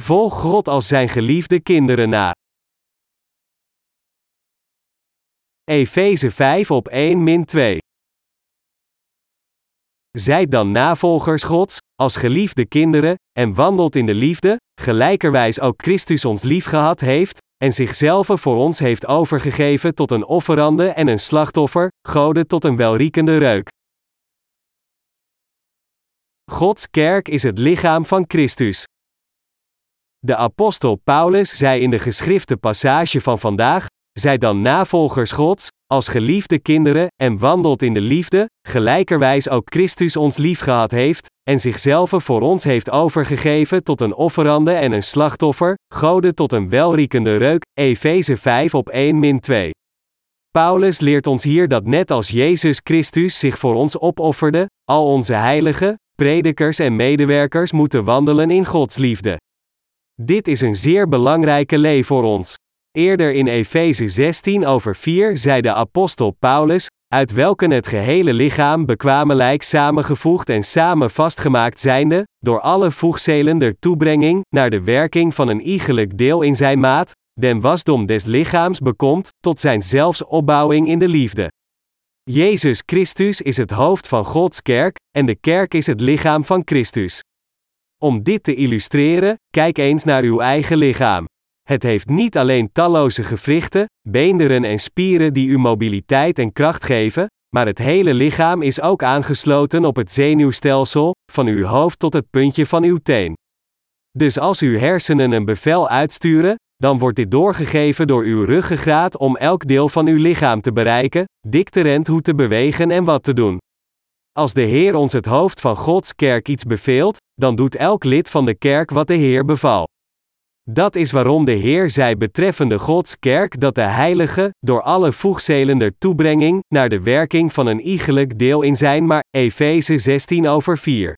Volg God als zijn geliefde kinderen na. Efeze 5 op 1 min 2. Zijt dan navolgers Gods, als geliefde kinderen, en wandelt in de liefde, gelijkerwijs ook Christus ons liefgehad heeft, en zichzelf voor ons heeft overgegeven tot een offerande en een slachtoffer, Gode tot een welriekende reuk. Gods kerk is het lichaam van Christus. De apostel Paulus zei in de geschrifte passage van vandaag: Zij dan navolgers Gods, als geliefde kinderen, en wandelt in de liefde, gelijkerwijs ook Christus ons liefgehad heeft, en zichzelf voor ons heeft overgegeven tot een offerande en een slachtoffer, Gode tot een welriekende reuk, Efeze 5 op 1 min 2. Paulus leert ons hier dat net als Jezus Christus zich voor ons opofferde, al onze heiligen, predikers en medewerkers moeten wandelen in Gods liefde. Dit is een zeer belangrijke lee voor ons. Eerder in Efeze 16 over 4 zei de apostel Paulus, uit welken het gehele lichaam bekwamelijk samengevoegd en samen vastgemaakt zijnde, door alle voegzelen der toebrenging, naar de werking van een iegelijk deel in zijn maat, den wasdom des lichaams bekomt, tot zijn zelfs opbouwing in de liefde. Jezus Christus is het hoofd van Gods kerk, en de kerk is het lichaam van Christus. Om dit te illustreren, kijk eens naar uw eigen lichaam. Het heeft niet alleen talloze gewrichten, beenderen en spieren die u mobiliteit en kracht geven, maar het hele lichaam is ook aangesloten op het zenuwstelsel, van uw hoofd tot het puntje van uw teen. Dus als uw hersenen een bevel uitsturen, dan wordt dit doorgegeven door uw ruggengraat om elk deel van uw lichaam te bereiken, dik te rent hoe te bewegen en wat te doen. Als de Heer ons het hoofd van Gods kerk iets beveelt, dan doet elk lid van de kerk wat de Heer beval. Dat is waarom de Heer zei betreffende Gods kerk dat de heilige, door alle voegzelen der toebrenging, naar de werking van een iegelijk deel in zijn maar, Efeze 16 over 4.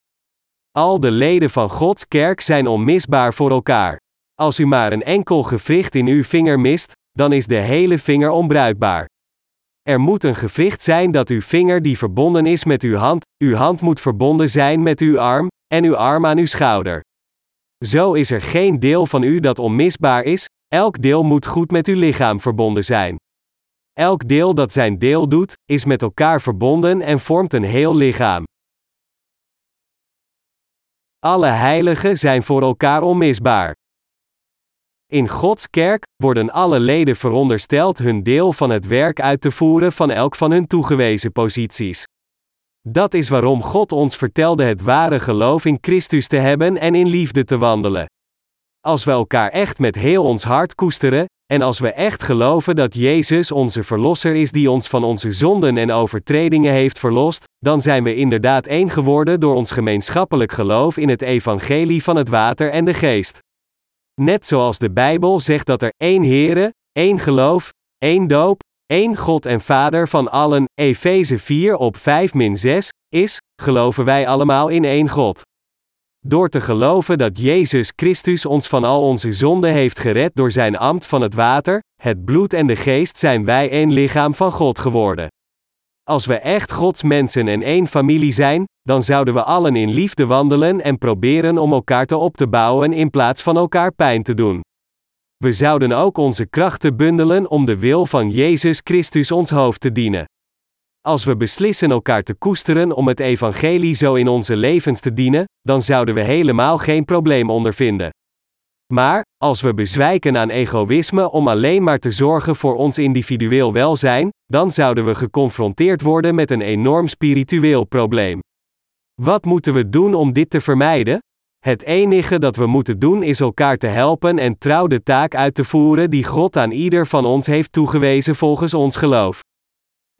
Al de leden van Gods kerk zijn onmisbaar voor elkaar. Als u maar een enkel gewricht in uw vinger mist, dan is de hele vinger onbruikbaar. Er moet een gewricht zijn dat uw vinger die verbonden is met uw hand, uw hand moet verbonden zijn met uw arm, en uw arm aan uw schouder. Zo is er geen deel van u dat onmisbaar is, elk deel moet goed met uw lichaam verbonden zijn. Elk deel dat zijn deel doet, is met elkaar verbonden en vormt een heel lichaam. Alle heiligen zijn voor elkaar onmisbaar. In Gods kerk worden alle leden verondersteld hun deel van het werk uit te voeren van elk van hun toegewezen posities. Dat is waarom God ons vertelde het ware geloof in Christus te hebben en in liefde te wandelen. Als we elkaar echt met heel ons hart koesteren, en als we echt geloven dat Jezus onze Verlosser is die ons van onze zonden en overtredingen heeft verlost, dan zijn we inderdaad één geworden door ons gemeenschappelijk geloof in het Evangelie van het Water en de Geest. Net zoals de Bijbel zegt dat er één Heere, één geloof, één doop, één God en Vader van allen, Efeze 4 op 5 min 6, is, geloven wij allemaal in één God. Door te geloven dat Jezus Christus ons van al onze zonden heeft gered door zijn ambt van het water, het bloed en de geest zijn wij één lichaam van God geworden. Als we echt Gods mensen en één familie zijn, dan zouden we allen in liefde wandelen en proberen om elkaar te op te bouwen in plaats van elkaar pijn te doen. We zouden ook onze krachten bundelen om de wil van Jezus Christus ons hoofd te dienen. Als we beslissen elkaar te koesteren om het evangelie zo in onze levens te dienen, dan zouden we helemaal geen probleem ondervinden. Maar, als we bezwijken aan egoïsme om alleen maar te zorgen voor ons individueel welzijn, dan zouden we geconfronteerd worden met een enorm spiritueel probleem. Wat moeten we doen om dit te vermijden? Het enige dat we moeten doen is elkaar te helpen en trouw de taak uit te voeren die God aan ieder van ons heeft toegewezen volgens ons geloof.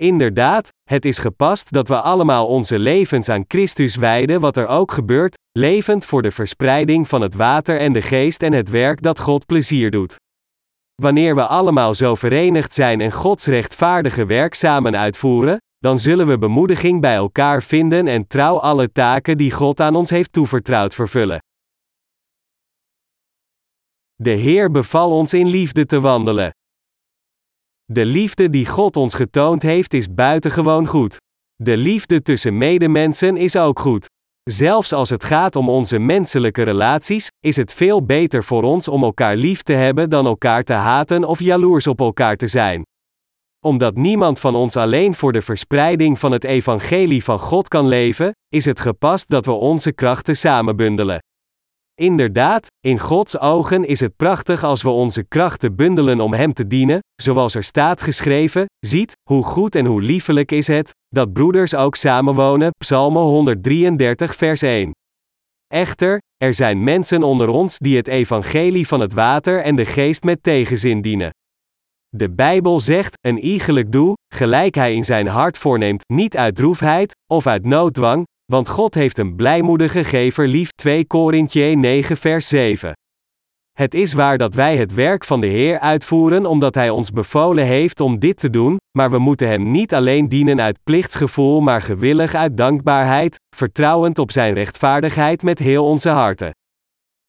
Inderdaad, het is gepast dat we allemaal onze levens aan Christus wijden, wat er ook gebeurt, levend voor de verspreiding van het water en de geest en het werk dat God plezier doet. Wanneer we allemaal zo verenigd zijn en Gods rechtvaardige werk samen uitvoeren, dan zullen we bemoediging bij elkaar vinden en trouw alle taken die God aan ons heeft toevertrouwd vervullen. De Heer beval ons in liefde te wandelen. De liefde die God ons getoond heeft is buitengewoon goed. De liefde tussen medemensen is ook goed. Zelfs als het gaat om onze menselijke relaties, is het veel beter voor ons om elkaar lief te hebben dan elkaar te haten of jaloers op elkaar te zijn. Omdat niemand van ons alleen voor de verspreiding van het evangelie van God kan leven, is het gepast dat we onze krachten samenbundelen. Inderdaad, in Gods ogen is het prachtig als we onze krachten bundelen om Hem te dienen, zoals er staat geschreven: Ziet, hoe goed en hoe liefelijk is het, dat broeders ook samenwonen. Psalmen 133, vers 1. Echter, er zijn mensen onder ons die het evangelie van het water en de geest met tegenzin dienen. De Bijbel zegt: een iegelijk doe, gelijk hij in zijn hart voorneemt, niet uit droefheid of uit nooddwang, want God heeft een blijmoedige gever lief 2 Korintje 9 vers 7. Het is waar dat wij het werk van de Heer uitvoeren omdat Hij ons bevolen heeft om dit te doen, maar we moeten Hem niet alleen dienen uit plichtsgevoel, maar gewillig uit dankbaarheid, vertrouwend op Zijn rechtvaardigheid met heel onze harten.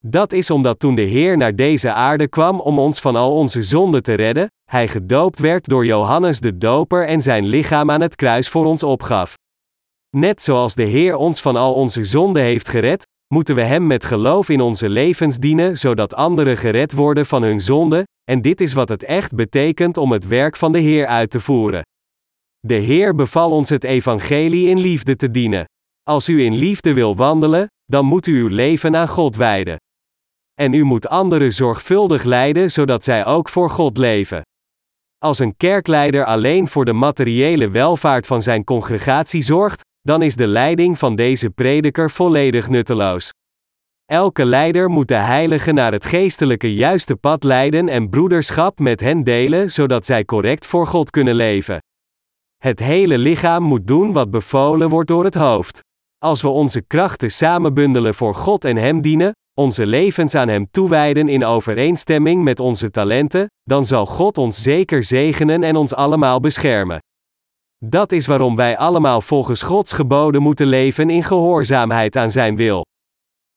Dat is omdat toen de Heer naar deze aarde kwam om ons van al onze zonden te redden, Hij gedoopt werd door Johannes de Doper en zijn lichaam aan het kruis voor ons opgaf. Net zoals de Heer ons van al onze zonden heeft gered, moeten we Hem met geloof in onze levens dienen, zodat anderen gered worden van hun zonde, en dit is wat het echt betekent om het werk van de Heer uit te voeren. De Heer beval ons het evangelie in liefde te dienen. Als u in liefde wil wandelen, dan moet u uw leven aan God wijden. En u moet anderen zorgvuldig leiden zodat zij ook voor God leven. Als een kerkleider alleen voor de materiële welvaart van zijn congregatie zorgt, dan is de leiding van deze prediker volledig nutteloos. Elke leider moet de heiligen naar het geestelijke juiste pad leiden en broederschap met hen delen, zodat zij correct voor God kunnen leven. Het hele lichaam moet doen wat bevolen wordt door het hoofd. Als we onze krachten samenbundelen voor God en Hem dienen, onze levens aan Hem toewijden in overeenstemming met onze talenten, dan zal God ons zeker zegenen en ons allemaal beschermen. Dat is waarom wij allemaal volgens Gods geboden moeten leven in gehoorzaamheid aan Zijn wil.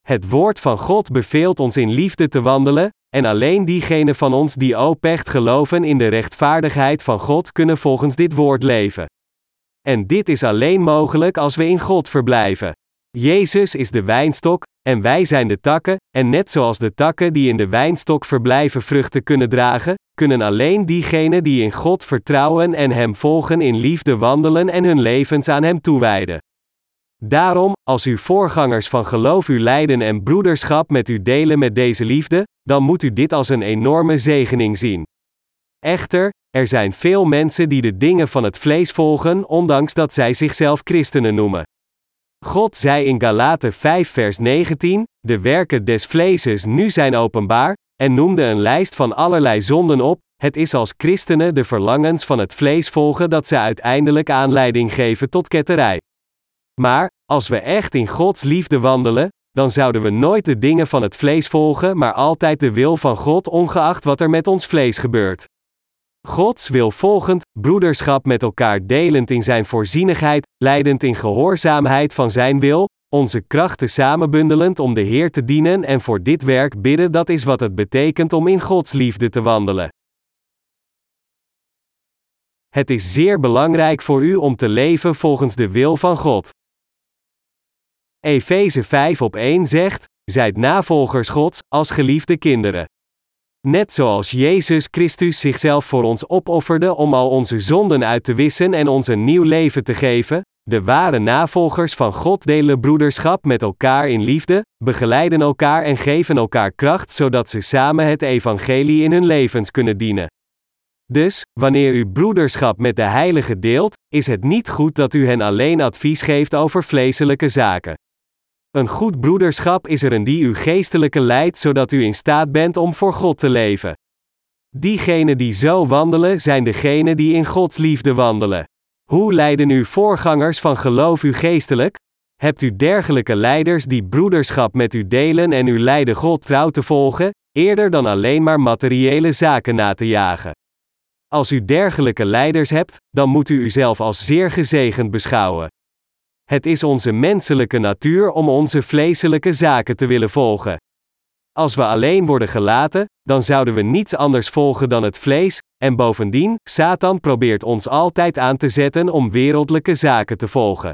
Het woord van God beveelt ons in liefde te wandelen, en alleen diegenen van ons die oprecht geloven in de rechtvaardigheid van God kunnen volgens dit woord leven. En dit is alleen mogelijk als we in God verblijven. Jezus is de wijnstok, en wij zijn de takken, en net zoals de takken die in de wijnstok verblijven vruchten kunnen dragen, kunnen alleen diegenen die in God vertrouwen en Hem volgen in liefde wandelen en hun levens aan Hem toewijden. Daarom, als uw voorgangers van geloof u lijden en broederschap met u delen met deze liefde, dan moet u dit als een enorme zegening zien. Echter, er zijn veel mensen die de dingen van het vlees volgen, ondanks dat zij zichzelf christenen noemen. God zei in Galaten 5 vers 19, de werken des vleeses nu zijn openbaar, en noemde een lijst van allerlei zonden op, het is als christenen de verlangens van het vlees volgen dat ze uiteindelijk aanleiding geven tot ketterij. Maar, als we echt in Gods liefde wandelen, dan zouden we nooit de dingen van het vlees volgen, maar altijd de wil van God ongeacht wat er met ons vlees gebeurt. Gods wil volgend, broederschap met elkaar delend in zijn voorzienigheid, leidend in gehoorzaamheid van zijn wil, onze krachten samenbundelend om de Heer te dienen en voor dit werk bidden, dat is wat het betekent om in Gods liefde te wandelen. Het is zeer belangrijk voor u om te leven volgens de wil van God. Efeze 5 op 1 zegt: Zijt navolgers Gods, als geliefde kinderen. Net zoals Jezus Christus zichzelf voor ons opofferde om al onze zonden uit te wissen en ons een nieuw leven te geven, de ware navolgers van God delen broederschap met elkaar in liefde, begeleiden elkaar en geven elkaar kracht zodat ze samen het evangelie in hun levens kunnen dienen. Dus, wanneer u broederschap met de Heilige deelt, is het niet goed dat u hen alleen advies geeft over vleeselijke zaken. Een goed broederschap is er een die u geestelijke leidt zodat u in staat bent om voor God te leven. Diegenen die zo wandelen zijn degenen die in Gods liefde wandelen. Hoe leiden uw voorgangers van geloof u geestelijk? Hebt u dergelijke leiders die broederschap met u delen en u leiden God trouw te volgen, eerder dan alleen maar materiële zaken na te jagen? Als u dergelijke leiders hebt, dan moet u uzelf als zeer gezegend beschouwen. Het is onze menselijke natuur om onze vleeselijke zaken te willen volgen. Als we alleen worden gelaten, dan zouden we niets anders volgen dan het vlees, en bovendien, Satan probeert ons altijd aan te zetten om wereldlijke zaken te volgen.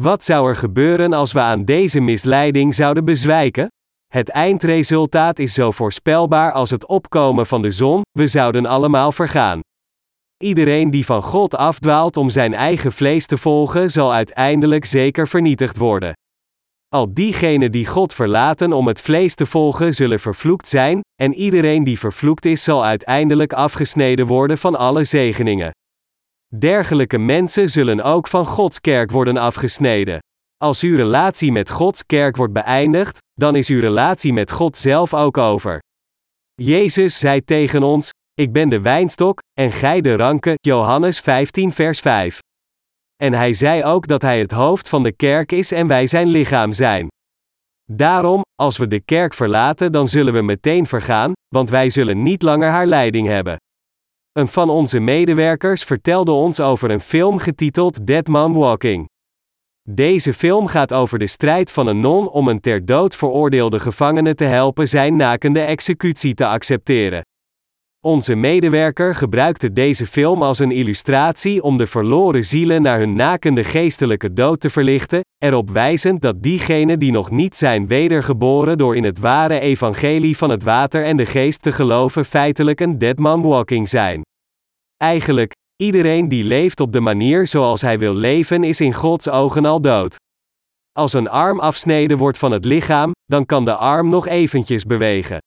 Wat zou er gebeuren als we aan deze misleiding zouden bezwijken? Het eindresultaat is zo voorspelbaar als het opkomen van de zon, we zouden allemaal vergaan. Iedereen die van God afdwaalt om zijn eigen vlees te volgen, zal uiteindelijk zeker vernietigd worden. Al diegenen die God verlaten om het vlees te volgen, zullen vervloekt zijn, en iedereen die vervloekt is, zal uiteindelijk afgesneden worden van alle zegeningen. Dergelijke mensen zullen ook van Gods kerk worden afgesneden. Als uw relatie met Gods kerk wordt beëindigd, dan is uw relatie met God zelf ook over. Jezus zei tegen ons: Ik ben de wijnstok, en gij de ranken, Johannes 15, vers 5. En hij zei ook dat hij het hoofd van de kerk is en wij zijn lichaam zijn. Daarom, als we de kerk verlaten, dan zullen we meteen vergaan, want wij zullen niet langer haar leiding hebben. Een van onze medewerkers vertelde ons over een film getiteld Dead Man Walking. Deze film gaat over de strijd van een non om een ter dood veroordeelde gevangene te helpen zijn nakende executie te accepteren. Onze medewerker gebruikte deze film als een illustratie om de verloren zielen naar hun nakende geestelijke dood te verlichten, erop wijzend dat diegenen die nog niet zijn wedergeboren door in het ware evangelie van het water en de geest te geloven feitelijk een dead man walking zijn. Eigenlijk, iedereen die leeft op de manier zoals hij wil leven is in Gods ogen al dood. Als een arm afsneden wordt van het lichaam, dan kan de arm nog eventjes bewegen.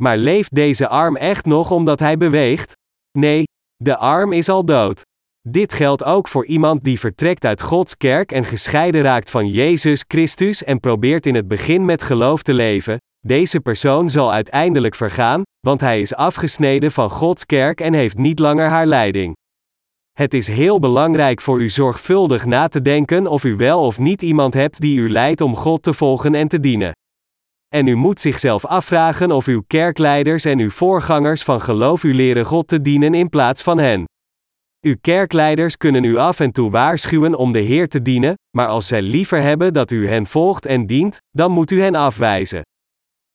Maar leeft deze arm echt nog omdat hij beweegt? Nee, de arm is al dood. Dit geldt ook voor iemand die vertrekt uit Gods kerk en gescheiden raakt van Jezus Christus en probeert in het begin met geloof te leven. Deze persoon zal uiteindelijk vergaan, want hij is afgesneden van Gods kerk en heeft niet langer haar leiding. Het is heel belangrijk voor u zorgvuldig na te denken of u wel of niet iemand hebt die u leidt om God te volgen en te dienen. En u moet zichzelf afvragen of uw kerkleiders en uw voorgangers van geloof u leren God te dienen in plaats van hen. Uw kerkleiders kunnen u af en toe waarschuwen om de Heer te dienen, maar als zij liever hebben dat u hen volgt en dient, dan moet u hen afwijzen.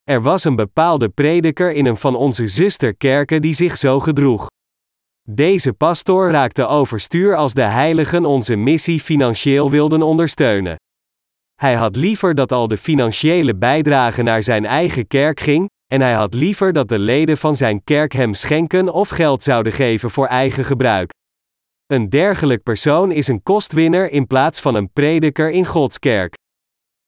Er was een bepaalde prediker in een van onze zusterkerken die zich zo gedroeg. Deze pastor raakte overstuur als de heiligen onze missie financieel wilden ondersteunen. Hij had liever dat al de financiële bijdrage naar zijn eigen kerk ging, en hij had liever dat de leden van zijn kerk hem schenken of geld zouden geven voor eigen gebruik. Een dergelijk persoon is een kostwinner in plaats van een prediker in Gods kerk.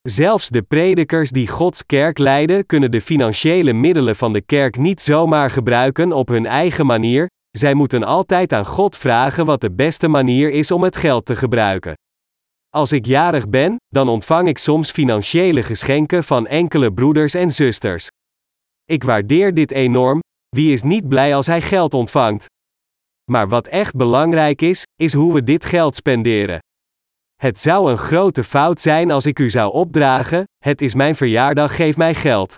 Zelfs de predikers die Gods kerk leiden, kunnen de financiële middelen van de kerk niet zomaar gebruiken op hun eigen manier, zij moeten altijd aan God vragen wat de beste manier is om het geld te gebruiken. Als ik jarig ben, dan ontvang ik soms financiële geschenken van enkele broeders en zusters. Ik waardeer dit enorm, wie is niet blij als hij geld ontvangt? Maar wat echt belangrijk is, is hoe we dit geld spenderen. Het zou een grote fout zijn als ik u zou opdragen: het is mijn verjaardag, geef mij geld.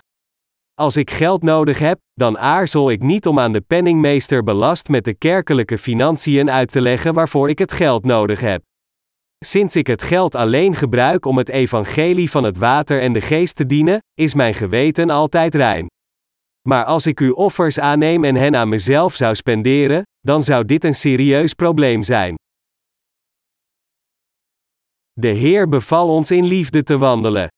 Als ik geld nodig heb, dan aarzel ik niet om aan de penningmeester belast met de kerkelijke financiën uit te leggen waarvoor ik het geld nodig heb. Sinds ik het geld alleen gebruik om het evangelie van het water en de geest te dienen, is mijn geweten altijd rein. Maar als ik uw offers aanneem en hen aan mezelf zou spenderen, dan zou dit een serieus probleem zijn. De Heer beval ons in liefde te wandelen.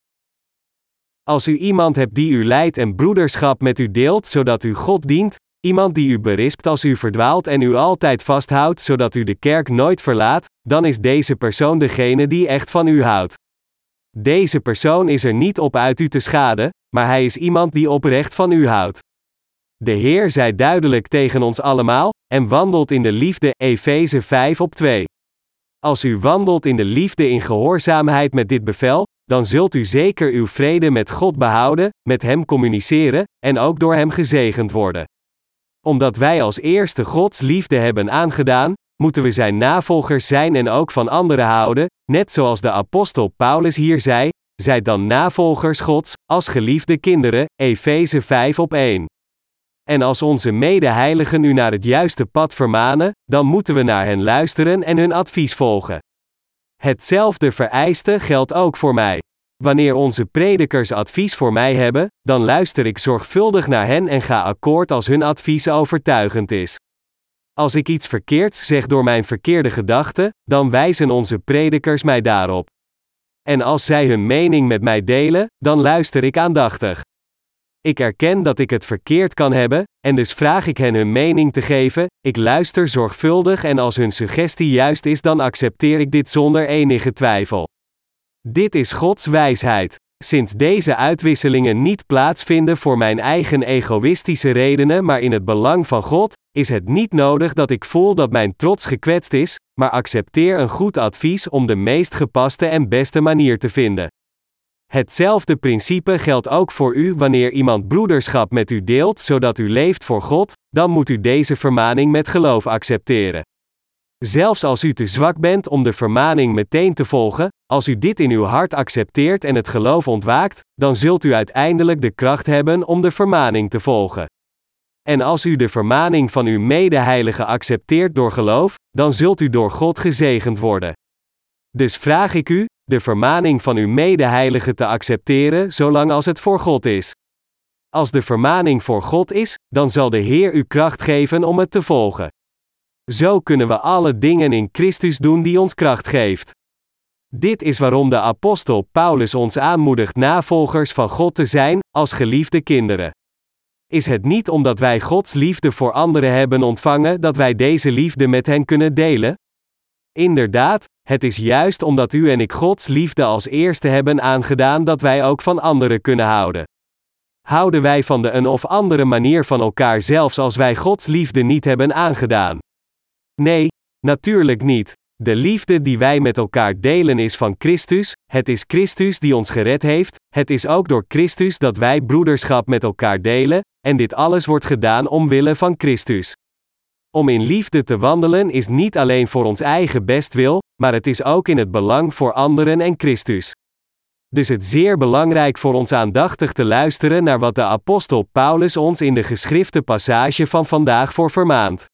Als u iemand hebt die u leidt en broederschap met u deelt zodat u God dient, iemand die u berispt als u verdwaalt en u altijd vasthoudt zodat u de kerk nooit verlaat, dan is deze persoon degene die echt van u houdt. Deze persoon is er niet op uit u te schaden, maar hij is iemand die oprecht van u houdt. De Heer zei duidelijk tegen ons allemaal, en wandelt in de liefde, Efeze 5 op 2. Als u wandelt in de liefde in gehoorzaamheid met dit bevel, dan zult u zeker uw vrede met God behouden, met Hem communiceren, en ook door Hem gezegend worden. Omdat wij als eerste Gods liefde hebben aangedaan, moeten we Zijn navolgers zijn en ook van anderen houden, net zoals de apostel Paulus hier zei, zijt dan navolgers Gods, als geliefde kinderen, Efeze 5 op 1. En als onze medeheiligen u naar het juiste pad vermanen, dan moeten we naar hen luisteren en hun advies volgen. Hetzelfde vereiste geldt ook voor mij. Wanneer onze predikers advies voor mij hebben, dan luister ik zorgvuldig naar hen en ga akkoord als hun advies overtuigend is. Als ik iets verkeerds zeg door mijn verkeerde gedachten, dan wijzen onze predikers mij daarop. En als zij hun mening met mij delen, dan luister ik aandachtig. Ik erken dat ik het verkeerd kan hebben, en dus vraag ik hen hun mening te geven, ik luister zorgvuldig en als hun suggestie juist is, dan accepteer ik dit zonder enige twijfel. Dit is Gods wijsheid. Sinds deze uitwisselingen niet plaatsvinden voor mijn eigen egoïstische redenen, maar in het belang van God, is het niet nodig dat ik voel dat mijn trots gekwetst is, maar accepteer een goed advies om de meest gepaste en beste manier te vinden. Hetzelfde principe geldt ook voor u wanneer iemand broederschap met u deelt zodat u leeft voor God, dan moet u deze vermaning met geloof accepteren. Zelfs als u te zwak bent om de vermaning meteen te volgen, als u dit in uw hart accepteert en het geloof ontwaakt, dan zult u uiteindelijk de kracht hebben om de vermaning te volgen. En als u de vermaning van uw medeheilige accepteert door geloof, dan zult u door God gezegend worden. Dus vraag ik u, de vermaning van uw medeheilige te accepteren, zolang als het voor God is. Als de vermaning voor God is, dan zal de Heer u kracht geven om het te volgen. Zo kunnen we alle dingen in Christus doen die ons kracht geeft. Dit is waarom de apostel Paulus ons aanmoedigt navolgers van God te zijn, als geliefde kinderen. Is het niet omdat wij Gods liefde voor anderen hebben ontvangen dat wij deze liefde met hen kunnen delen? Inderdaad, het is juist omdat u en ik Gods liefde als eerste hebben aangedaan dat wij ook van anderen kunnen houden. Houden wij van de een of andere manier van elkaar zelfs als wij Gods liefde niet hebben aangedaan? Nee, natuurlijk niet. De liefde die wij met elkaar delen is van Christus, het is Christus die ons gered heeft, het is ook door Christus dat wij broederschap met elkaar delen, en dit alles wordt gedaan omwille van Christus. Om in liefde te wandelen is niet alleen voor ons eigen bestwil, maar het is ook in het belang voor anderen en Christus. Dus het zeer belangrijk voor ons aandachtig te luisteren naar wat de apostel Paulus ons in de geschrifte passage van vandaag voor vermaant.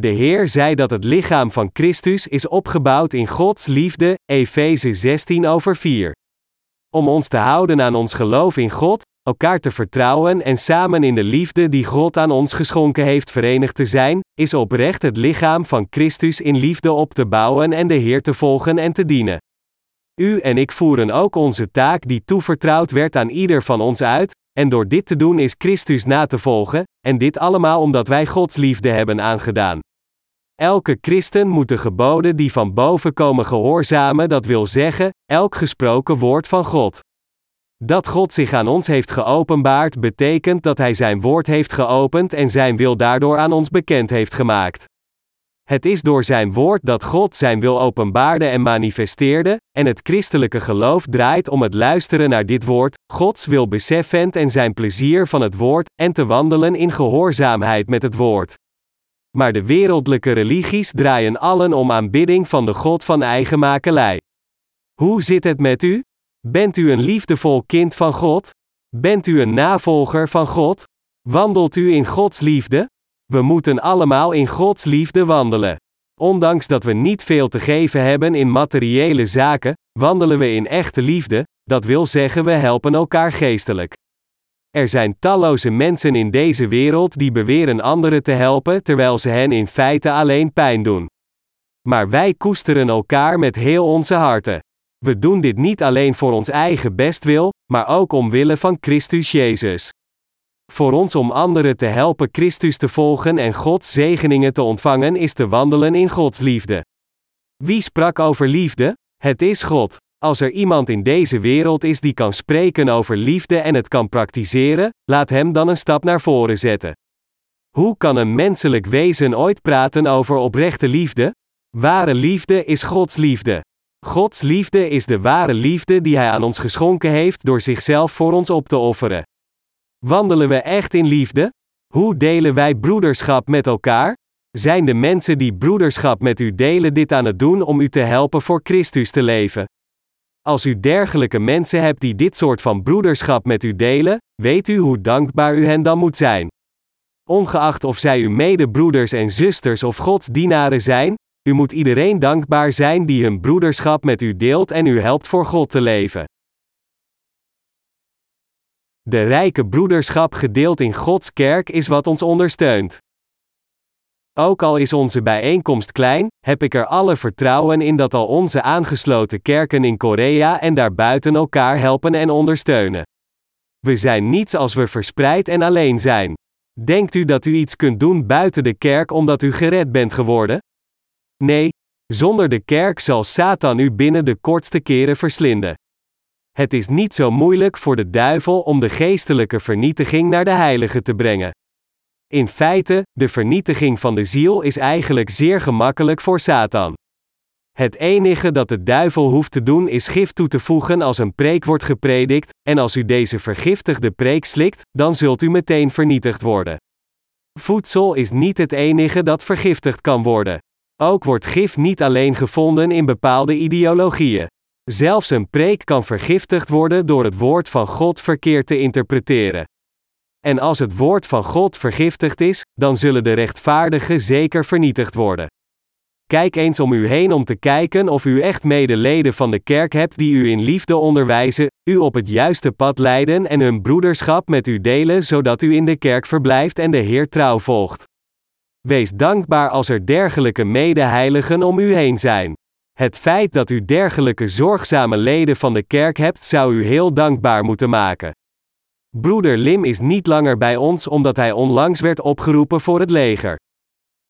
De Heer zei dat het lichaam van Christus is opgebouwd in Gods liefde, Efeze 16 over 4. Om ons te houden aan ons geloof in God, elkaar te vertrouwen en samen in de liefde die God aan ons geschonken heeft verenigd te zijn, is oprecht het lichaam van Christus in liefde op te bouwen en de Heer te volgen en te dienen. U en ik voeren ook onze taak die toevertrouwd werd aan ieder van ons uit, en door dit te doen is Christus na te volgen, en dit allemaal omdat wij Gods liefde hebben aangedaan. Elke christen moet de geboden die van boven komen gehoorzamen, dat wil zeggen, elk gesproken woord van God. Dat God zich aan ons heeft geopenbaard betekent dat Hij Zijn woord heeft geopend en Zijn wil daardoor aan ons bekend heeft gemaakt. Het is door Zijn woord dat God Zijn wil openbaarde en manifesteerde, en het christelijke geloof draait om het luisteren naar dit woord, Gods wil beseffend en Zijn plezier van het woord, en te wandelen in gehoorzaamheid met het woord. Maar de wereldlijke religies draaien allen om aanbidding van de God van eigen makelij. Hoe zit het met u? Bent u een liefdevol kind van God? Bent u een navolger van God? Wandelt u in Gods liefde? We moeten allemaal in Gods liefde wandelen. Ondanks dat we niet veel te geven hebben in materiële zaken, wandelen we in echte liefde, dat wil zeggen we helpen elkaar geestelijk. Er zijn talloze mensen in deze wereld die beweren anderen te helpen terwijl ze hen in feite alleen pijn doen. Maar wij koesteren elkaar met heel onze harten. We doen dit niet alleen voor ons eigen bestwil, maar ook omwille van Christus Jezus. Voor ons om anderen te helpen Christus te volgen en Gods zegeningen te ontvangen is te wandelen in Gods liefde. Wie sprak over liefde? Het is God. Als er iemand in deze wereld is die kan spreken over liefde en het kan praktiseren, laat hem dan een stap naar voren zetten. Hoe kan een menselijk wezen ooit praten over oprechte liefde? Ware liefde is Gods liefde. Gods liefde is de ware liefde die Hij aan ons geschonken heeft door zichzelf voor ons op te offeren. Wandelen we echt in liefde? Hoe delen wij broederschap met elkaar? Zijn de mensen die broederschap met u delen dit aan het doen om u te helpen voor Christus te leven? Als u dergelijke mensen hebt die dit soort van broederschap met u delen, weet u hoe dankbaar u hen dan moet zijn. Ongeacht of zij uw medebroeders en zusters of Gods dienaren zijn, u moet iedereen dankbaar zijn die hun broederschap met u deelt en u helpt voor God te leven. De rijke broederschap gedeeld in Gods kerk is wat ons ondersteunt. Ook al is onze bijeenkomst klein, heb ik er alle vertrouwen in dat al onze aangesloten kerken in Korea en daarbuiten elkaar helpen en ondersteunen. We zijn niets als we verspreid en alleen zijn. Denkt u dat u iets kunt doen buiten de kerk omdat u gered bent geworden? Nee, zonder de kerk zal Satan u binnen de kortste keren verslinden. Het is niet zo moeilijk voor de duivel om de geestelijke vernietiging naar de heilige te brengen. In feite, de vernietiging van de ziel is eigenlijk zeer gemakkelijk voor Satan. Het enige dat de duivel hoeft te doen is gif toe te voegen als een preek wordt gepredikt, en als u deze vergiftigde preek slikt, dan zult u meteen vernietigd worden. Voedsel is niet het enige dat vergiftigd kan worden. Ook wordt gif niet alleen gevonden in bepaalde ideologieën. Zelfs een preek kan vergiftigd worden door het woord van God verkeerd te interpreteren. En als het woord van God vergiftigd is, dan zullen de rechtvaardigen zeker vernietigd worden. Kijk eens om u heen om te kijken of u echt medeleden van de kerk hebt die u in liefde onderwijzen, u op het juiste pad leiden en hun broederschap met u delen zodat u in de kerk verblijft en de Heer trouw volgt. Wees dankbaar als er dergelijke medeheiligen om u heen zijn. Het feit dat u dergelijke zorgzame leden van de kerk hebt, zou u heel dankbaar moeten maken. Broeder Lim is niet langer bij ons omdat hij onlangs werd opgeroepen voor het leger.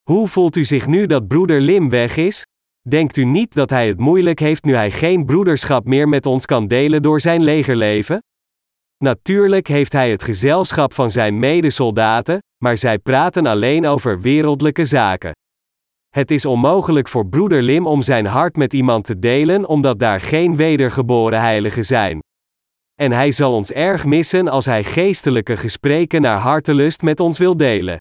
Hoe voelt u zich nu dat broeder Lim weg is? Denkt u niet dat hij het moeilijk heeft nu hij geen broederschap meer met ons kan delen door zijn legerleven? Natuurlijk heeft hij het gezelschap van zijn medesoldaten, maar zij praten alleen over wereldlijke zaken. Het is onmogelijk voor broeder Lim om zijn hart met iemand te delen omdat daar geen wedergeboren heiligen zijn. En hij zal ons erg missen als hij geestelijke gesprekken naar hartelust met ons wil delen.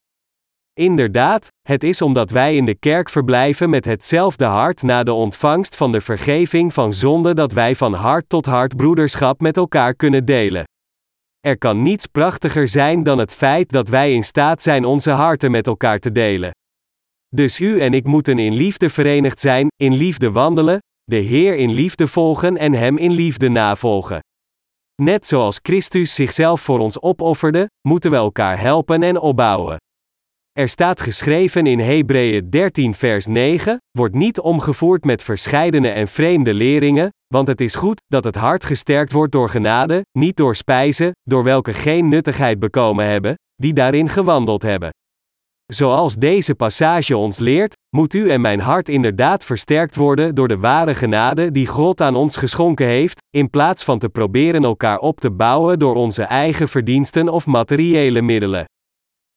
Inderdaad, het is omdat wij in de kerk verblijven met hetzelfde hart na de ontvangst van de vergeving van zonde dat wij van hart tot hart broederschap met elkaar kunnen delen. Er kan niets prachtiger zijn dan het feit dat wij in staat zijn onze harten met elkaar te delen. Dus u en ik moeten in liefde verenigd zijn, in liefde wandelen, de Heer in liefde volgen en Hem in liefde navolgen. Net zoals Christus zichzelf voor ons opofferde, moeten we elkaar helpen en opbouwen. Er staat geschreven in Hebreeën 13 vers 9, wordt niet omgevoerd met verscheidene en vreemde leringen, want het is goed dat het hart gesterkt wordt door genade, niet door spijzen, door welke geen nuttigheid bekomen hebben, die daarin gewandeld hebben. Zoals deze passage ons leert, moet u en mijn hart inderdaad versterkt worden door de ware genade die God aan ons geschonken heeft, in plaats van te proberen elkaar op te bouwen door onze eigen verdiensten of materiële middelen.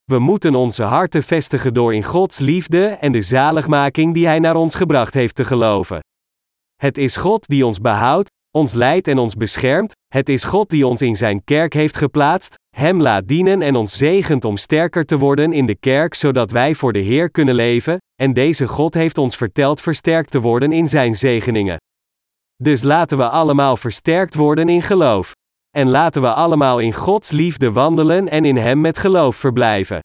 We moeten onze harten vestigen door in Gods liefde en de zaligmaking die Hij naar ons gebracht heeft te geloven. Het is God die ons behoudt, ons leidt en ons beschermt, het is God die ons in Zijn kerk heeft geplaatst, Hem laat dienen en ons zegent om sterker te worden in de kerk zodat wij voor de Heer kunnen leven, en deze God heeft ons verteld versterkt te worden in Zijn zegeningen. Dus laten we allemaal versterkt worden in geloof. En laten we allemaal in Gods liefde wandelen en in Hem met geloof verblijven.